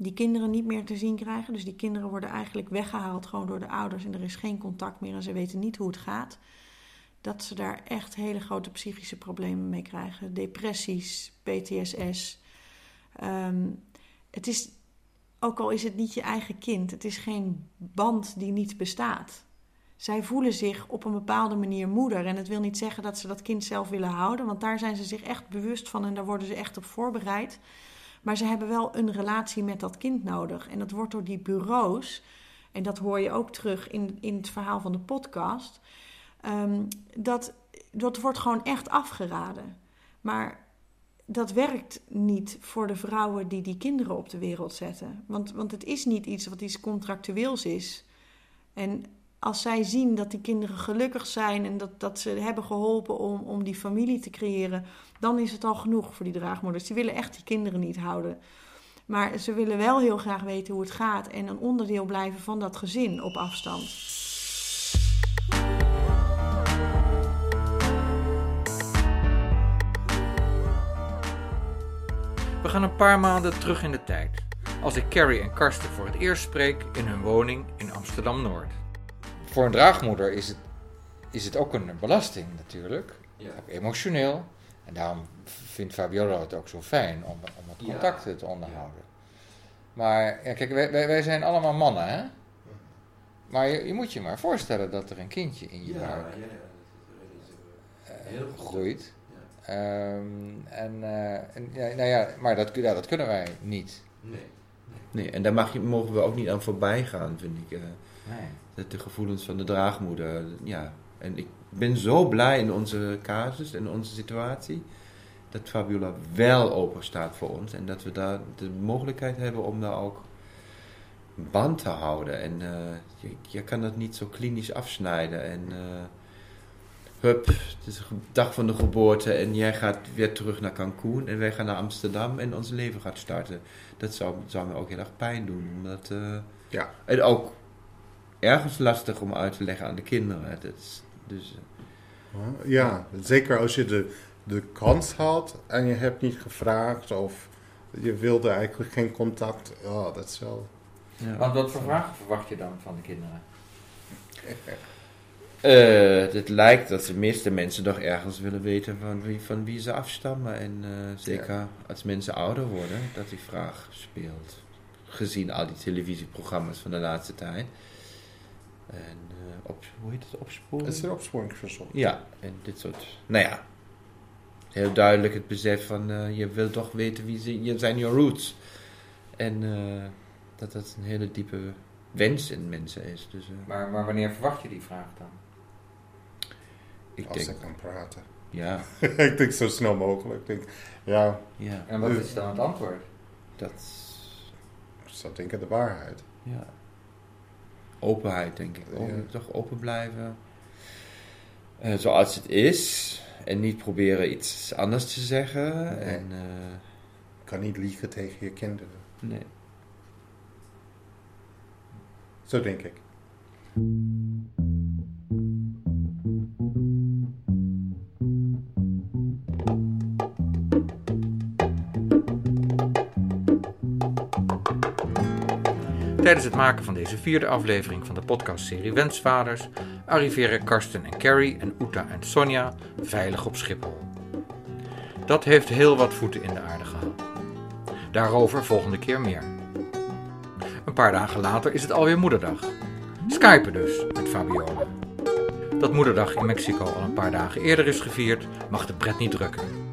die kinderen niet meer te zien krijgen, dus die kinderen worden eigenlijk weggehaald gewoon door de ouders en er is geen contact meer en ze weten niet hoe het gaat, dat ze daar echt hele grote psychische problemen mee krijgen. Depressies, PTSS. Um, het is ook al is het niet je eigen kind, het is geen band die niet bestaat. Zij voelen zich op een bepaalde manier moeder. En het wil niet zeggen dat ze dat kind zelf willen houden, want daar zijn ze zich echt bewust van en daar worden ze echt op voorbereid. Maar ze hebben wel een relatie met dat kind nodig. En dat wordt door die bureaus, en dat hoor je ook terug in, in het verhaal van de podcast, um, dat, dat wordt gewoon echt afgeraden. Maar dat werkt niet voor de vrouwen die die kinderen op de wereld zetten. Want, want het is niet iets wat iets contractueels is. En als zij zien dat die kinderen gelukkig zijn en dat, dat ze hebben geholpen om, om die familie te creëren, dan is het al genoeg voor die draagmoeders. Die willen echt die kinderen niet houden. Maar ze willen wel heel graag weten hoe het gaat en een onderdeel blijven van dat gezin op afstand. We gaan een paar maanden terug in de tijd, als ik Carrie en Karsten voor het eerst spreek in hun woning in Amsterdam-Noord. Voor een draagmoeder is het, is het ook een belasting natuurlijk, ja. ook emotioneel. En daarom vindt Fabiola het ook zo fijn om, om het contacten te onderhouden. Maar ja, kijk, wij, wij, zijn allemaal mannen, hè? Maar je, je, moet je maar voorstellen dat er een kindje in je buik uh, groeit. Um, en, uh, en ja, nou ja, maar dat, ja, dat kunnen wij niet. Nee. Nee, en daar mag je, mogen we ook niet aan voorbij gaan, vind ik. Nee. De, gevoelens van de draagmoeder. Ja. En ik ben zo blij in onze casus, in onze situatie, dat Fabiola wel open staat voor ons. En dat we daar de mogelijkheid hebben om daar ook band te houden. En uh, je, je, kan dat niet zo klinisch afsnijden. En hup, het is de dag van de geboorte en jij gaat weer terug naar Cancún en wij gaan naar Amsterdam en ons leven gaat starten. Dat zou, zou me ook heel erg pijn doen. Omdat, uh, ja. En ook ergens lastig om uit te leggen aan de kinderen. Dat is, dus, uh, ja, zeker als je de, de kans had en je hebt niet gevraagd of je wilde eigenlijk geen contact. Ja, dat is wel... Ja. Want wat voor vragen verwacht je dan van de kinderen? Uh, [LAUGHS] het lijkt dat de meeste mensen toch ergens willen weten van wie, van wie ze afstammen. En uh, zeker als mensen ouder worden, dat die vraag speelt. Gezien al die televisieprogramma's van de laatste tijd. En uh, op, hoe heet het? Opsporing? Het is een opsporingsverzoek. Ja, en dit soort. Nou ja, heel duidelijk het besef van je wil toch weten wie ze, je zijn je roots. En dat dat een hele diepe wens in mensen is. Dus, maar, maar wanneer verwacht je die vraag dan? Ik als denk, ik kan praten. Ja. [LAUGHS] ik denk zo snel mogelijk. Ik denk, ja. ja. En wat is dan het antwoord? Dat ik zou denken de waarheid. Ja. Openheid, denk ik. Toch open blijven. Uh, zoals het is. En niet proberen iets anders te zeggen. Nee. En, uh, kan niet liegen tegen je kinderen. Nee. Zo denk ik. Tijdens het maken van deze vierde aflevering van de podcastserie Wensvaders arriveren Karsten en Carrie en Uta en Sonja veilig op Schiphol. Dat heeft heel wat voeten in de aarde gehad. Daarover volgende keer meer. Een paar dagen later is het alweer moederdag. Skypen dus met Fabiola. Dat moederdag in Mexico al een paar dagen eerder is gevierd, mag de pret niet drukken.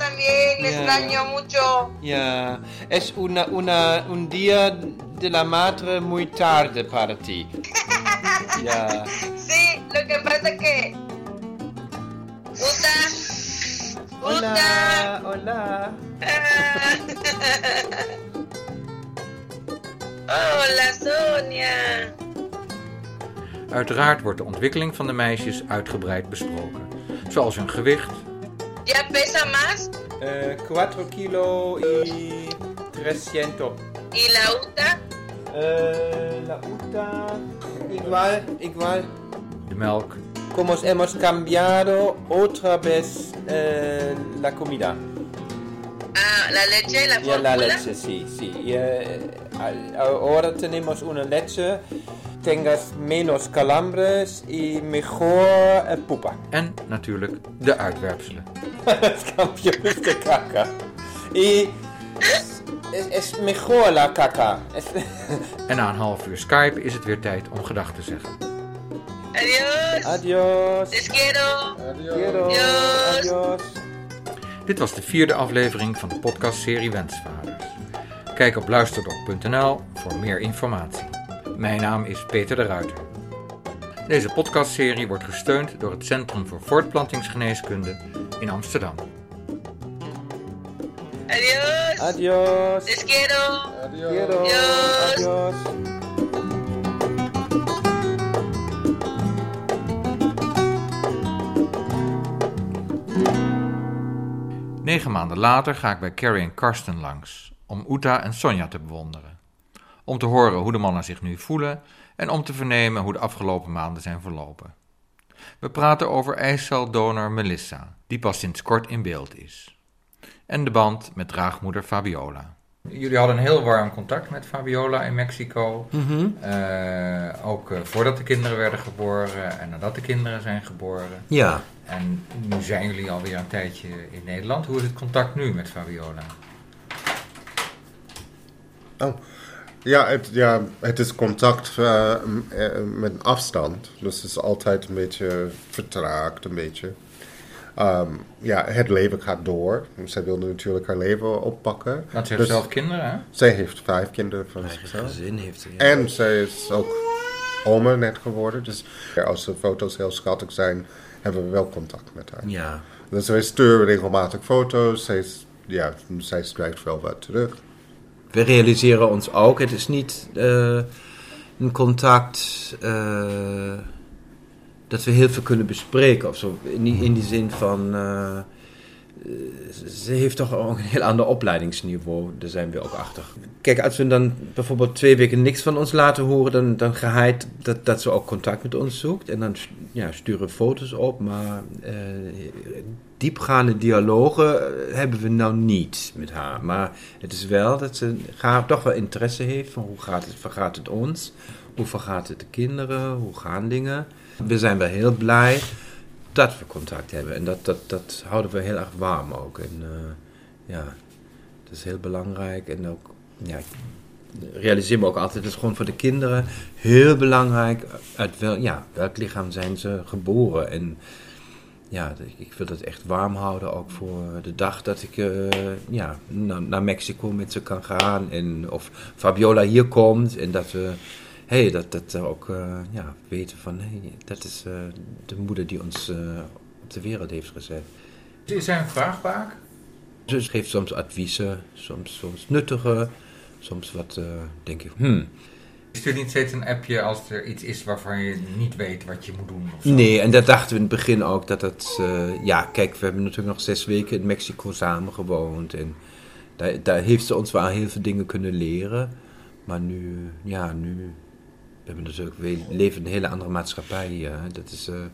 También, les extraño mucho. Ja, es una, una, un día de la madre muy tarde para ti. [LAUGHS] ya. Sí, lo que pasa es que. Uta. Hola, hola. [LAUGHS] Hola, Sonia. Uiteraard wordt de ontwikkeling van de meisjes uitgebreid besproken, zoals hun gewicht. Ja pesa más? Uh, 4 kilo y 300. ¿Y la Uta? Uh, la uta. Igual, igual. De melk. Como hemos cambiado otra vez uh, la comida. Ah, la leche, la fórmula. Ya, la leche, sí, sí. Uh, ahora tenemos una leche tengas menos calambres y mejor uh, pupa. En natuurlijk de uitwerpselen. [LAUGHS] Het campeones de caca. Y es, es mejor la. Es... [LAUGHS] en na een half uur Skype is het weer tijd om gedag te zeggen. Adios. Adios. Les quiero. Quiero. Adios. Adios. Dit was de vierde aflevering van de podcastserie Wensvaders. Kijk op luisterdok.nl voor meer informatie. Mijn naam is Peter de Ruiter. Deze podcastserie wordt gesteund door het Centrum voor Voortplantingsgeneeskunde in Amsterdam. Adios. Adios. Les quiero. Adios. Quiero. Adios. Adios. Negen maanden later ga ik bij Carrie en Karsten langs om Uta en Sonja te bewonderen. Om te horen hoe de mannen zich nu voelen en om te vernemen hoe de afgelopen maanden zijn verlopen. We praten over ijsceldonor Melissa, die pas sinds kort in beeld is. En de band met draagmoeder Fabiola. Jullie hadden een heel warm contact met Fabiola in Mexico. Uh, ook uh, voordat de kinderen werden geboren en nadat de kinderen zijn geboren. Ja. En nu zijn jullie alweer een tijdje in Nederland. Hoe is het contact nu met Fabiola? Oh, ja, het, ja, het is contact uh, met afstand. Dus het is altijd een beetje vertraagd, een beetje. Um, ja, het leven gaat door. Zij wilde natuurlijk haar leven oppakken. Want ze heeft Dus zelf kinderen, hè? Zij heeft vijf kinderen van Eigen zichzelf. gezin heeft hij. En zij is ook oma net geworden. Dus als de foto's heel schattig zijn, hebben we wel contact met haar. Ja. Dus wij sturen regelmatig foto's. Zij, ja, zij schrijft wel wat terug. We realiseren ons ook, het is niet eh, een contact eh, dat we heel veel kunnen bespreken of zo. In in die zin van, eh, ze heeft toch een heel ander opleidingsniveau, daar zijn we ook achter. Kijk, als we dan bijvoorbeeld twee weken niks van ons laten horen, dan, dan geheid dat, dat ze ook contact met ons zoekt. En dan ja, sturen we foto's op, maar eh, diepgaande dialogen eh, hebben we nou niet met haar. Maar het is wel dat ze graag toch wel interesse heeft van hoe gaat het, vergaat het ons? Hoe vergaat het de kinderen? Hoe gaan dingen? We zijn wel heel blij dat we contact hebben. En dat, dat, dat houden we heel erg warm ook. En eh, ja, dat is heel belangrijk. En ook, ja, realiseer me ook altijd, het is gewoon voor de kinderen heel belangrijk. Uit wel, ja, welk lichaam zijn ze geboren? En ja, ik wil dat echt warm houden, ook voor de dag dat ik eh, ja, naar Mexico met ze kan gaan. En of Fabiola hier komt en dat we, hey, dat, dat we ook eh, ja, weten van, hey, dat is eh, de moeder die ons eh, op de wereld heeft gezet. Is zij een vraagbaak? Ze geeft soms adviezen, soms, soms nuttige, soms wat, denk ik, hmm. Stuur niet steeds een appje als er iets is waarvan je niet weet wat je moet doen? Of zo? Nee, en dat dachten we in het begin ook. Dat het, ja, kijk, we hebben natuurlijk nog zes weken in Mexico samen gewoond. En daar, daar heeft ze ons wel heel veel dingen kunnen leren. Maar nu, ja, nu, we hebben natuurlijk, we leven in een hele andere maatschappij hier. hè. Dat is, eh,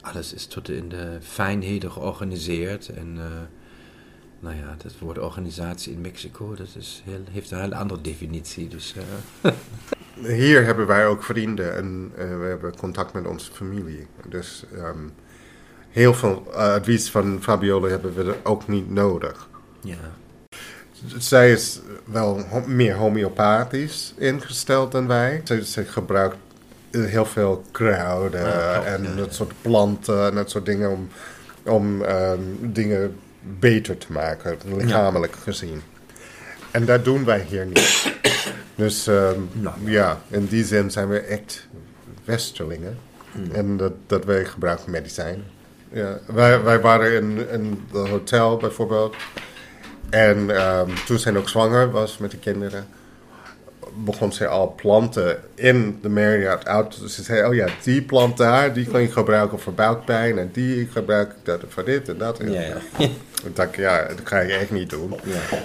alles is tot in de fijnheden georganiseerd. En, eh, nou ja, dat woord organisatie in Mexico, dat is heel, heeft een hele andere definitie. Dus, eh, [LAUGHS] Hier hebben wij ook vrienden en we hebben contact met onze familie. Dus ehm, heel veel advies van Fabiola hebben we er ook niet nodig. ja. Zij is wel meer homeopathisch ingesteld dan wij. Ze, ze gebruikt eh, heel veel kruiden Ja, oh, en ja, dat soort planten en dat soort dingen om, om ehm, dingen beter te maken, lichamelijk gezien. En dat doen wij hier niet. dus ehm, Nou. ja, in die zin zijn we echt westerlingen. Hmm. En dat, dat wij gebruiken medicijn. Ja, wij, wij waren in, in het hotel bijvoorbeeld. En ehm, toen zij nog zwanger was met de kinderen, begon zij al planten in de Marriott uit. Dus ze zei, oh ja, die plant daar, die kan je gebruiken voor buikpijn. En die gebruik ik dat voor dit en dat. En Ja, ja. [LAUGHS] Ik dacht, ja, dat ga je echt niet doen. ja.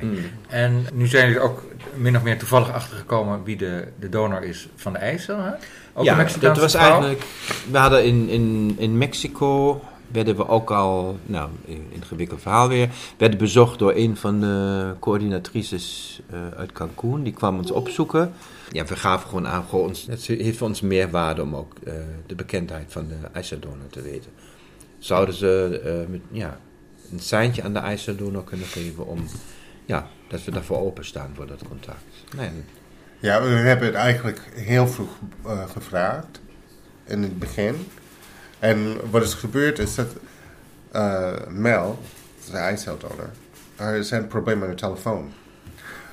Mm. En nu zijn jullie ook min of meer toevallig achtergekomen wie de, de donor is van de eicel. Hè? Ook ja, dat was eigenlijk. We hadden in, in, in Mexico werden we ook al, nou, ingewikkeld verhaal weer, werden bezocht door een van de coördinatrices uh, uit Cancún. Die kwam ons opzoeken. Ja, we gaven gewoon aan, gewoon ons, het heeft voor ons meerwaarde om ook uh, de bekendheid van de IJsseldonor te weten. Zouden ze uh, met, ja, een seintje aan de IJsseldonor kunnen geven om, ja, dat we daarvoor openstaan voor dat contact. Nee. Ja, we hebben het eigenlijk heel vroeg gevraagd, in het begin. En wat is gebeurd is dat uh, Mel, de eicelsdonor, er zijn problemen met de telefoon.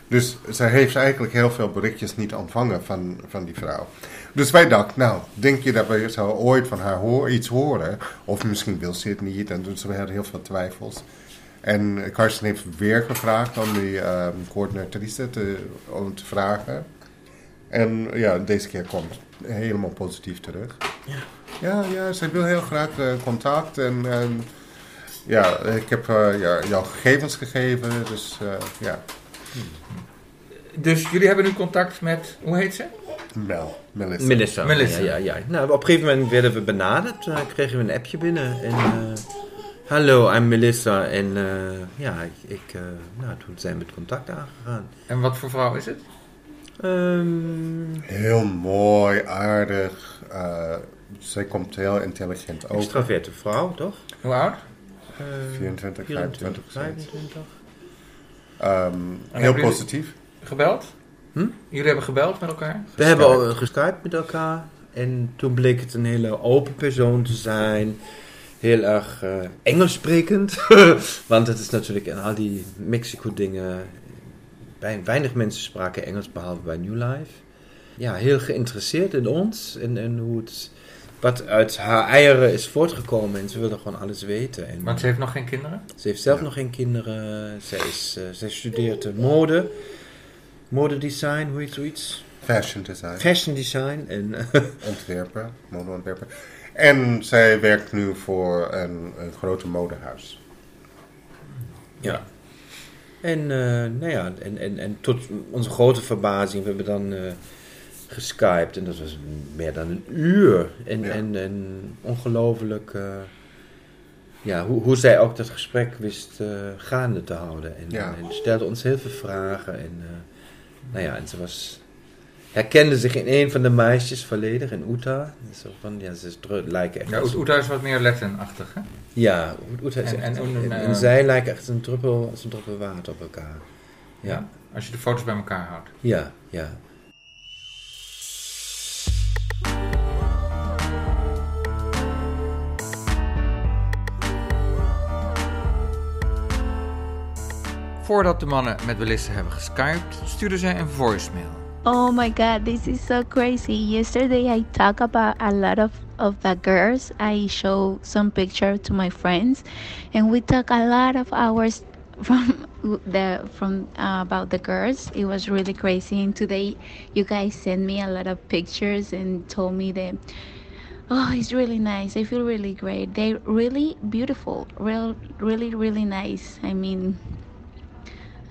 Dus zij heeft eigenlijk heel veel berichtjes niet ontvangen van, van die vrouw. Dus wij dachten, nou, denk je dat we zo ooit van haar hoor, iets horen? Of misschien wil ze het niet. En dus we hadden heel veel twijfels. En Karsten heeft weer gevraagd om die um, coördinatrice te, om te vragen. En ja, deze keer komt helemaal positief terug. Ja. Ja, ja, zij wil heel graag uh, contact. En, en, ja, ik heb uh, ja, jouw gegevens gegeven. Dus uh, ja. Dus jullie hebben nu contact met, hoe heet ze? Mel, Melissa. Melissa. Melissa. Ja, ja, ja. Nou, op een gegeven moment werden we benaderd. Uh, kregen we een appje binnen. En, hallo, I'm Melissa. En ja, ik, nou, toen zijn we het contact aangegaan. En wat voor vrouw is het? Um, heel mooi, aardig zij komt heel intelligent over. Extraverte vrouw, toch? Hoe oud? Uh, 24, 25. 25. Um, heel positief. Gebeld? Hm? Jullie hebben gebeld met elkaar? We hebben al geskypt met elkaar. En toen bleek het een hele open persoon te zijn. Heel erg uh, Engels sprekend. [LAUGHS] Want het is natuurlijk in al die Mexico Weinig mensen spraken Engels behalve bij New Life. Ja, heel geïnteresseerd in ons en, en hoe het wat uit haar eieren is voortgekomen. En ze wilde gewoon alles weten. En, Want ze heeft nog geen kinderen? Ze heeft zelf nog geen kinderen. Ze, is, uh, ze studeert mode. Modedesign, hoe heet zoiets? Fashion design. Fashion design. En, [LAUGHS] ontwerpen, modeontwerpen. En zij werkt nu voor een, een grote modehuis. Ja. En, uh, nou ja, en, en, en tot onze grote verbazing, we hebben dan... Uh, geskyped. En dat was meer dan een uur. En, en, en ongelooflijk... Uh, ja, hoe, hoe zij ook dat gesprek wist gaande te houden. En, en, stelde ons heel veel vragen. En, nou ja, en ze was herkende zich in een van de meisjes volledig, in Uta. Zo van, ja, ze lijken echt... Ja, Uta is wat meer Latin-achtig, hè? Ja, Uta is en, echt... En, en, zij lijken echt een druppel, als een druppel water op elkaar. Ja. Als je de foto's bij elkaar houdt. Ja, ja. Voordat de mannen met Melissa hebben geskyped, stuurden zij een voicemail. Oh my god, this is so crazy. Yesterday I talked about a lot of, of the girls. I show some picture to my friends and we talk a lot of hours [LAUGHS] from the from uh, about the girls. It was really crazy and today you guys sent me a lot of pictures and told me that oh it's really nice i feel really great they're really beautiful real really really nice i mean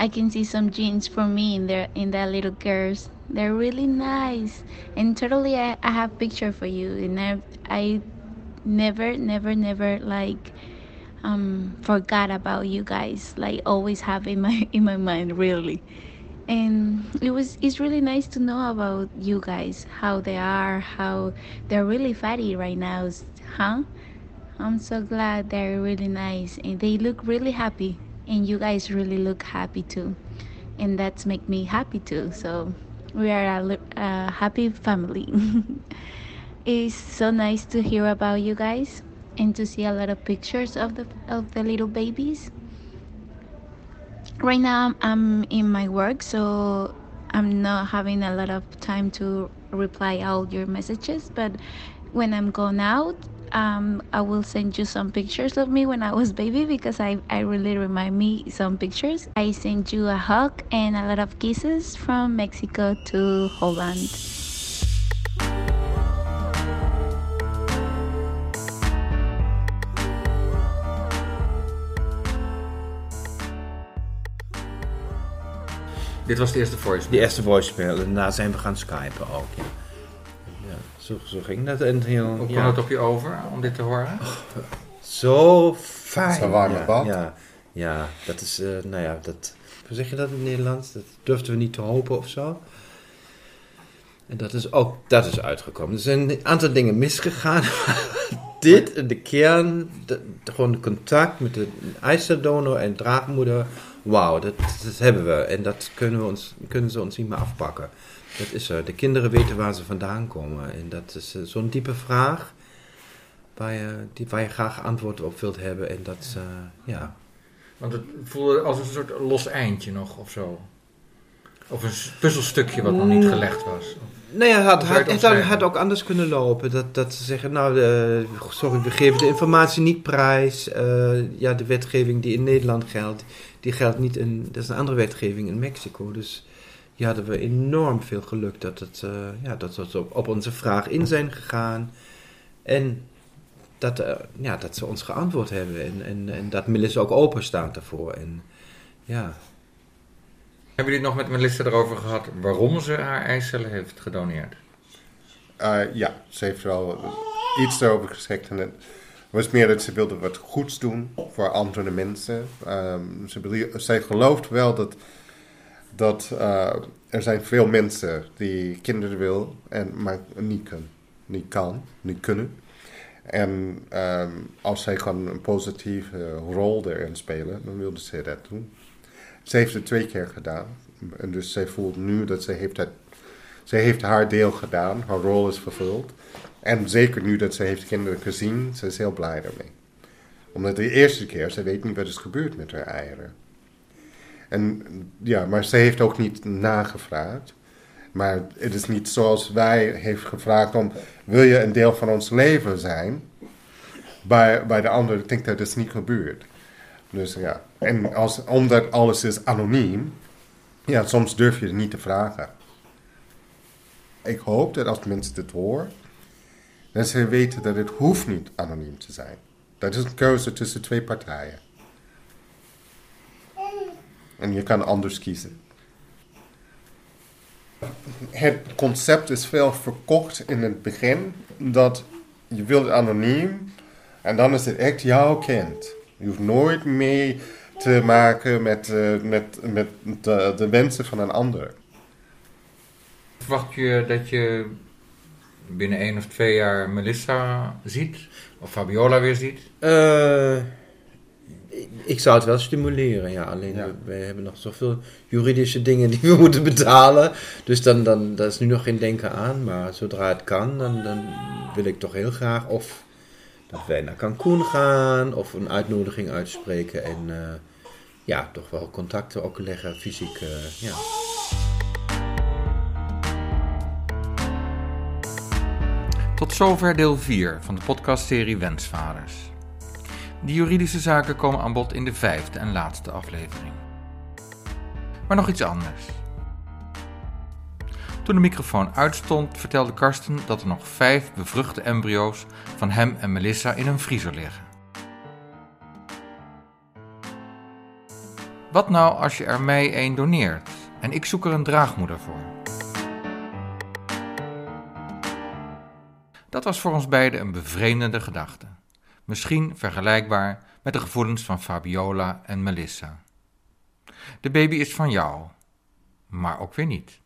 I can see some jeans for me in there in that little girls. They're really nice. And totally I, I have picture for you. And I, I never never never like um forgot about you guys. Like always have in my [LAUGHS] in my mind really. And it was it's really nice to know about you guys how they are how they're really fatty right now huh? I'm so glad they're really nice. And they look really happy and you guys really look happy too. And that's make me happy too. So we are a, a happy family. [LAUGHS] It's so nice to hear about you guys and to see a lot of pictures of the of the little babies. Right now i'm in my work so i'm not having a lot of time to reply all your messages but when i'm going out um, I will send you some pictures of me when I was baby because I, I really remind me some pictures. I send you a hug and a lot of kisses from Mexico to Holland. Dit was de eerste voicemail? De eerste voicemail. Daarna zijn we gaan skypen ook, ja. Zo, zo ging dat. En heel, Hoe kwam het op je over om dit te horen? Oh, zo fijn. Zo warme ja, bad. Ja, ja, dat is, uh, nou ja, dat, hoe zeg je dat in het Nederlands? Dat durfden we niet te hopen of zo. En dat is ook, dat is uitgekomen. Er zijn een aantal dingen misgegaan. [LAUGHS] Dit en de kern, de, gewoon de contact met de eicerdonor en draagmoeder. Wauw, dat, dat hebben we. En dat kunnen, we ons, kunnen ze ons niet meer afpakken. Dat is er. De kinderen weten waar ze vandaan komen. En dat is uh, zo'n diepe vraag waar je, die, waar je graag antwoord op wilt hebben. En dat, uh, ja. Want het voelde als een soort los eindje nog of zo. Of een puzzelstukje wat nog niet mm. gelegd was. Nee, het had, had, het had, ook anders kunnen lopen. Dat, dat ze zeggen, nou, sorry, we geven de informatie niet prijs. Uh, ja, de wetgeving die in Nederland geldt, die geldt niet in... Dat is een andere wetgeving in Mexico. Dus hier hadden we enorm veel geluk dat, het, uh, ja, dat we op, op, onze vraag in zijn gegaan. En dat, uh, ja, dat ze ons geantwoord hebben. En, en, en dat Melissa ook open staat daarvoor. En ja... Hebben jullie het nog met Melissa erover gehad waarom ze haar eicellen heeft gedoneerd? Uh, ja, ze heeft wel iets erover gezegd. En het was meer dat ze wilde wat goeds doen voor andere mensen. Um, ze, zij gelooft wel dat, dat uh, er zijn veel mensen die kinderen wil en maar niet kan, niet kan, niet kunnen. En um, als zij gewoon een positieve rol erin spelen, dan wilde ze dat doen. Ze heeft het twee keer gedaan. En dus zij voelt nu dat ze heeft, het, ze heeft haar deel gedaan. Haar rol is vervuld. En zeker nu dat ze heeft kinderen gezien, ze is heel blij daarmee. Omdat de eerste keer, ze weet niet wat is gebeurd met haar eieren. En ja, maar ze heeft ook niet nagevraagd. Maar het is niet zoals wij heeft gevraagd om, wil je een deel van ons leven zijn? Bij, bij de ander, ik denk dat is niet gebeurd. Dus ja, en als, omdat alles is anoniem, ja, soms durf je het niet te vragen. Ik hoop dat als mensen dit horen, dat ze weten dat het hoeft niet anoniem te zijn. Dat is een keuze tussen twee partijen. En je kan anders kiezen. Het concept is veel verkocht in het begin dat je wilt anoniem en dan is het echt jouw kind. Je hoeft nooit mee te maken met, uh, met, met de, de, wensen van een ander. Verwacht je dat je binnen één of twee jaar Melissa ziet? Of Fabiola weer ziet? Uh, ik zou het wel stimuleren, ja. Alleen ja. We, hebben nog zoveel juridische dingen die we [LAUGHS] moeten betalen. Dus dan, dan dat is nu nog geen denken aan. Maar zodra het kan, dan, dan wil ik toch heel graag of dat wij naar Cancun gaan of een uitnodiging uitspreken en uh, ja, toch wel contacten ook leggen, fysiek. Uh, ja. Tot zover deel 4 van de podcastserie Wensvaders. Die juridische zaken komen aan bod in de vijfde en laatste aflevering. Maar nog iets anders. Toen de microfoon uitstond, vertelde Karsten dat er nog vijf bevruchte embryo's van hem en Melissa in een vriezer liggen. Wat nou als je er mij één doneert en ik zoek er een draagmoeder voor? Dat was voor ons beiden een bevreemdende gedachte misschien vergelijkbaar met de gevoelens van Fabiola en Melissa. De baby is van jou, maar ook weer niet.